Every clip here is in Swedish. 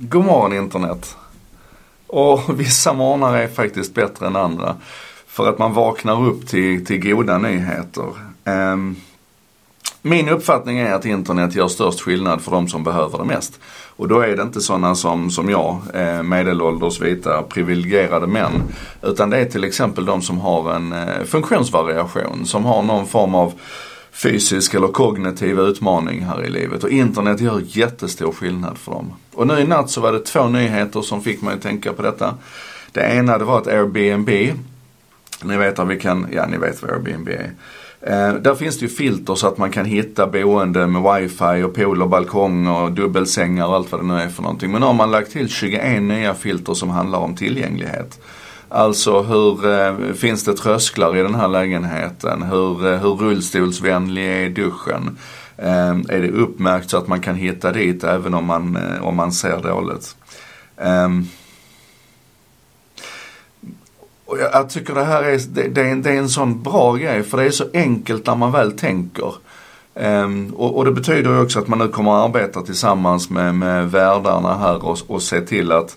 God morgon internet. Och vissa morgnar är faktiskt bättre än andra. För att man vaknar upp till, till goda nyheter. Um, min uppfattning är att internet gör störst skillnad för de som behöver det mest. Och då är det inte sådana som, som jag, eh, medelålders vita privilegierade män. Utan det är till exempel de som har en eh, funktionsvariation, som har någon form av fysisk eller kognitiv utmaning här i livet. Och internet gör jättestor skillnad för dem. Och nu i natt så var det två nyheter som fick mig att tänka på detta. Det ena det var att Airbnb, ni vet att vi kan, ja ni vet vad Airbnb är. Eh, där finns det ju filter så att man kan hitta boende med wifi och pool och balkong och dubbelsängar och allt vad det nu är för någonting. Men nu har man lagt till 21 nya filter som handlar om tillgänglighet. Alltså hur, eh, finns det trösklar i den här lägenheten? Hur, eh, hur rullstolsvänlig är duschen? Eh, är det uppmärkt så att man kan hitta dit även om man, eh, om man ser dåligt? Ehm, och jag, jag, tycker det här är, det, det, är en, det är en sån bra grej för det är så enkelt när man väl tänker. Um, och, och, det betyder ju också att man nu kommer att arbeta tillsammans med, med värdarna här och, och se till att, uh,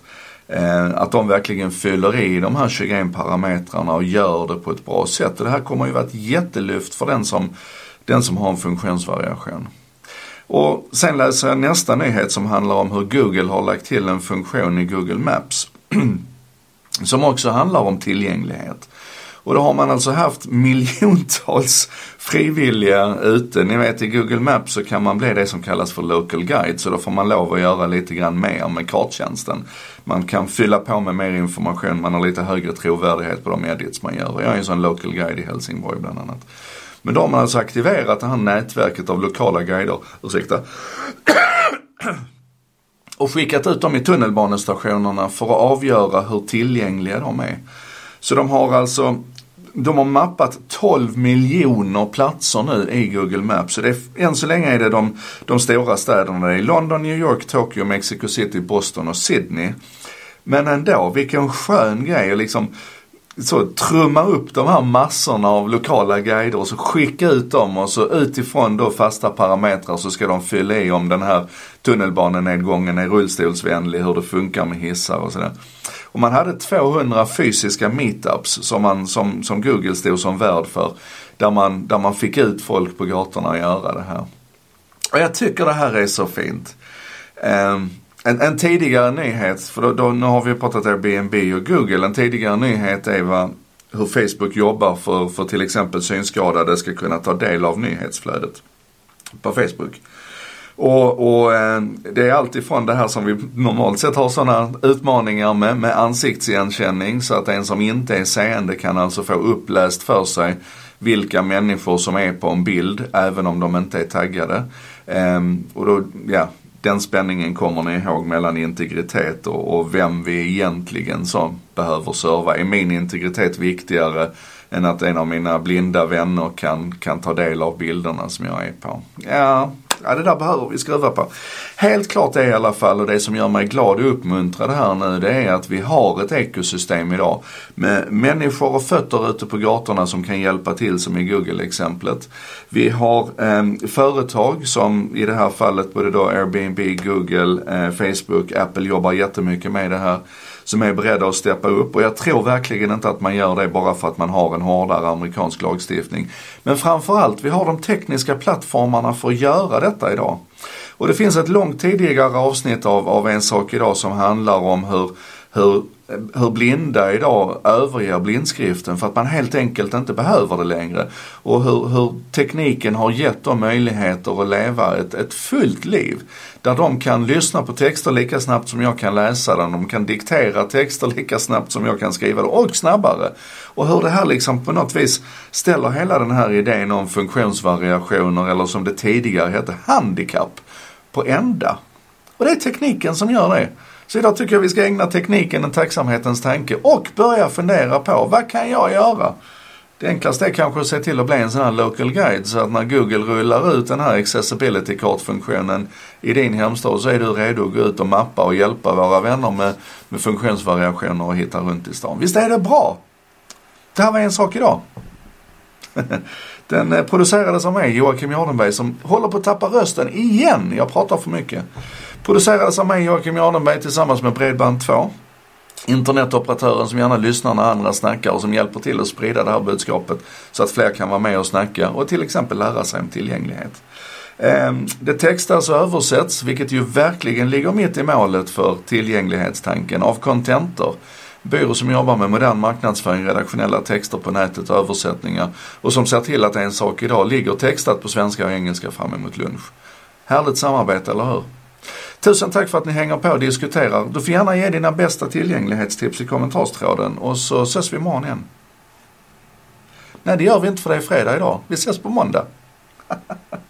Eh, att de verkligen fyller i de här 21 parametrarna och gör det på ett bra sätt. Och det här kommer ju vara ett jättelyft för den som, den som har en funktionsvariation. Och sen läser jag nästa nyhet som handlar om hur Google har lagt till en funktion i Google Maps. som också handlar om tillgänglighet. Och då har man alltså haft miljontals frivilliga ute. Ni vet i Google Maps så kan man bli det som kallas för local guide. Så då får man lov att göra lite grann mer med karttjänsten. Man kan fylla på med mer information, man har lite högre trovärdighet på de edits man gör. Jag är en sån local guide i Helsingborg bland annat. Men då har man alltså aktiverat det här nätverket av lokala guider, ursäkta, och skickat ut dem i tunnelbanestationerna för att avgöra hur tillgängliga de är. Så de har alltså de har mappat 12 miljoner platser nu i Google Maps. Så det är, än så länge är det de, de stora städerna. Det är London, New York, Tokyo, Mexico City, Boston och Sydney. Men ändå, vilken skön grej. Liksom, så trumma upp de här massorna av lokala guider och så skicka ut dem och så utifrån då fasta parametrar så ska de fylla i om den här tunnelbanenedgången är rullstolsvänlig, hur det funkar med hissar och sådär. Och man hade 200 fysiska meetups som, man, som, som Google stod som värd för. Där man, där man fick ut folk på gatorna att göra det här. Och jag tycker det här är så fint. Um, en, en, tidigare nyhet, för då, då, nu har vi pratat Airbnb och Google. En tidigare nyhet är vad, hur Facebook jobbar för, för till exempel synskadade ska kunna ta del av nyhetsflödet på Facebook. Och, och eh, det är alltifrån det här som vi normalt sett har sådana utmaningar med, med ansiktsigenkänning så att en som inte är seende kan alltså få uppläst för sig vilka människor som är på en bild även om de inte är taggade. Um, och då, ja, den spänningen kommer ni ihåg mellan integritet och, och vem vi egentligen som behöver serva. Är min integritet viktigare än att en av mina blinda vänner kan, kan ta del av bilderna som jag är på? Ja, Ja, det där behöver vi skruva på. Helt klart är i alla fall, och det som gör mig glad och uppmuntrad här nu, det är att vi har ett ekosystem idag med människor och fötter ute på gatorna som kan hjälpa till, som i Google-exemplet. Vi har eh, företag som i det här fallet både då Airbnb, Google, eh, Facebook, Apple jobbar jättemycket med det här som är beredda att steppa upp. Och jag tror verkligen inte att man gör det bara för att man har en hårdare amerikansk lagstiftning. Men framförallt, vi har de tekniska plattformarna för att göra detta idag. Och det finns ett långt tidigare avsnitt av, av En sak idag som handlar om hur, hur hur blinda idag överger blindskriften för att man helt enkelt inte behöver det längre. Och hur, hur tekniken har gett dem möjligheter att leva ett, ett fullt liv. Där de kan lyssna på texter lika snabbt som jag kan läsa dem. De kan diktera texter lika snabbt som jag kan skriva dem och snabbare. Och hur det här liksom på något vis ställer hela den här idén om funktionsvariationer eller som det tidigare hette handikapp på ända. Och det är tekniken som gör det. Så idag tycker jag vi ska ägna tekniken en tacksamhetens tanke och börja fundera på vad kan jag göra? Det enklaste är kanske att se till att bli en sån här local guide så att när Google rullar ut den här accessibility kartfunktionen i din hemstad så är du redo att gå ut och mappa och hjälpa våra vänner med, med funktionsvariationer och hitta runt i stan. Visst är det bra? Det här var en sak idag. Den eh, producerades av mig, Joakim Jardenberg, som håller på att tappa rösten igen. Jag pratar för mycket. Producerades av mig Joakim Jardenberg tillsammans med Bredband2. Internetoperatören som gärna lyssnar när andra snackar och som hjälper till att sprida det här budskapet så att fler kan vara med och snacka och till exempel lära sig om tillgänglighet. Ehm, det textas och översätts, vilket ju verkligen ligger mitt i målet för tillgänglighetstanken, av Contentor. Byrå som jobbar med modern marknadsföring, redaktionella texter på nätet och översättningar och som ser till att en sak idag ligger textat på svenska och engelska fram emot lunch. Härligt samarbete, eller hur? Tusen tack för att ni hänger på och diskuterar. Du får gärna ge dina bästa tillgänglighetstips i kommentarstråden och så ses vi imorgon igen. Nej, det gör vi inte för det är fredag idag. Vi ses på måndag.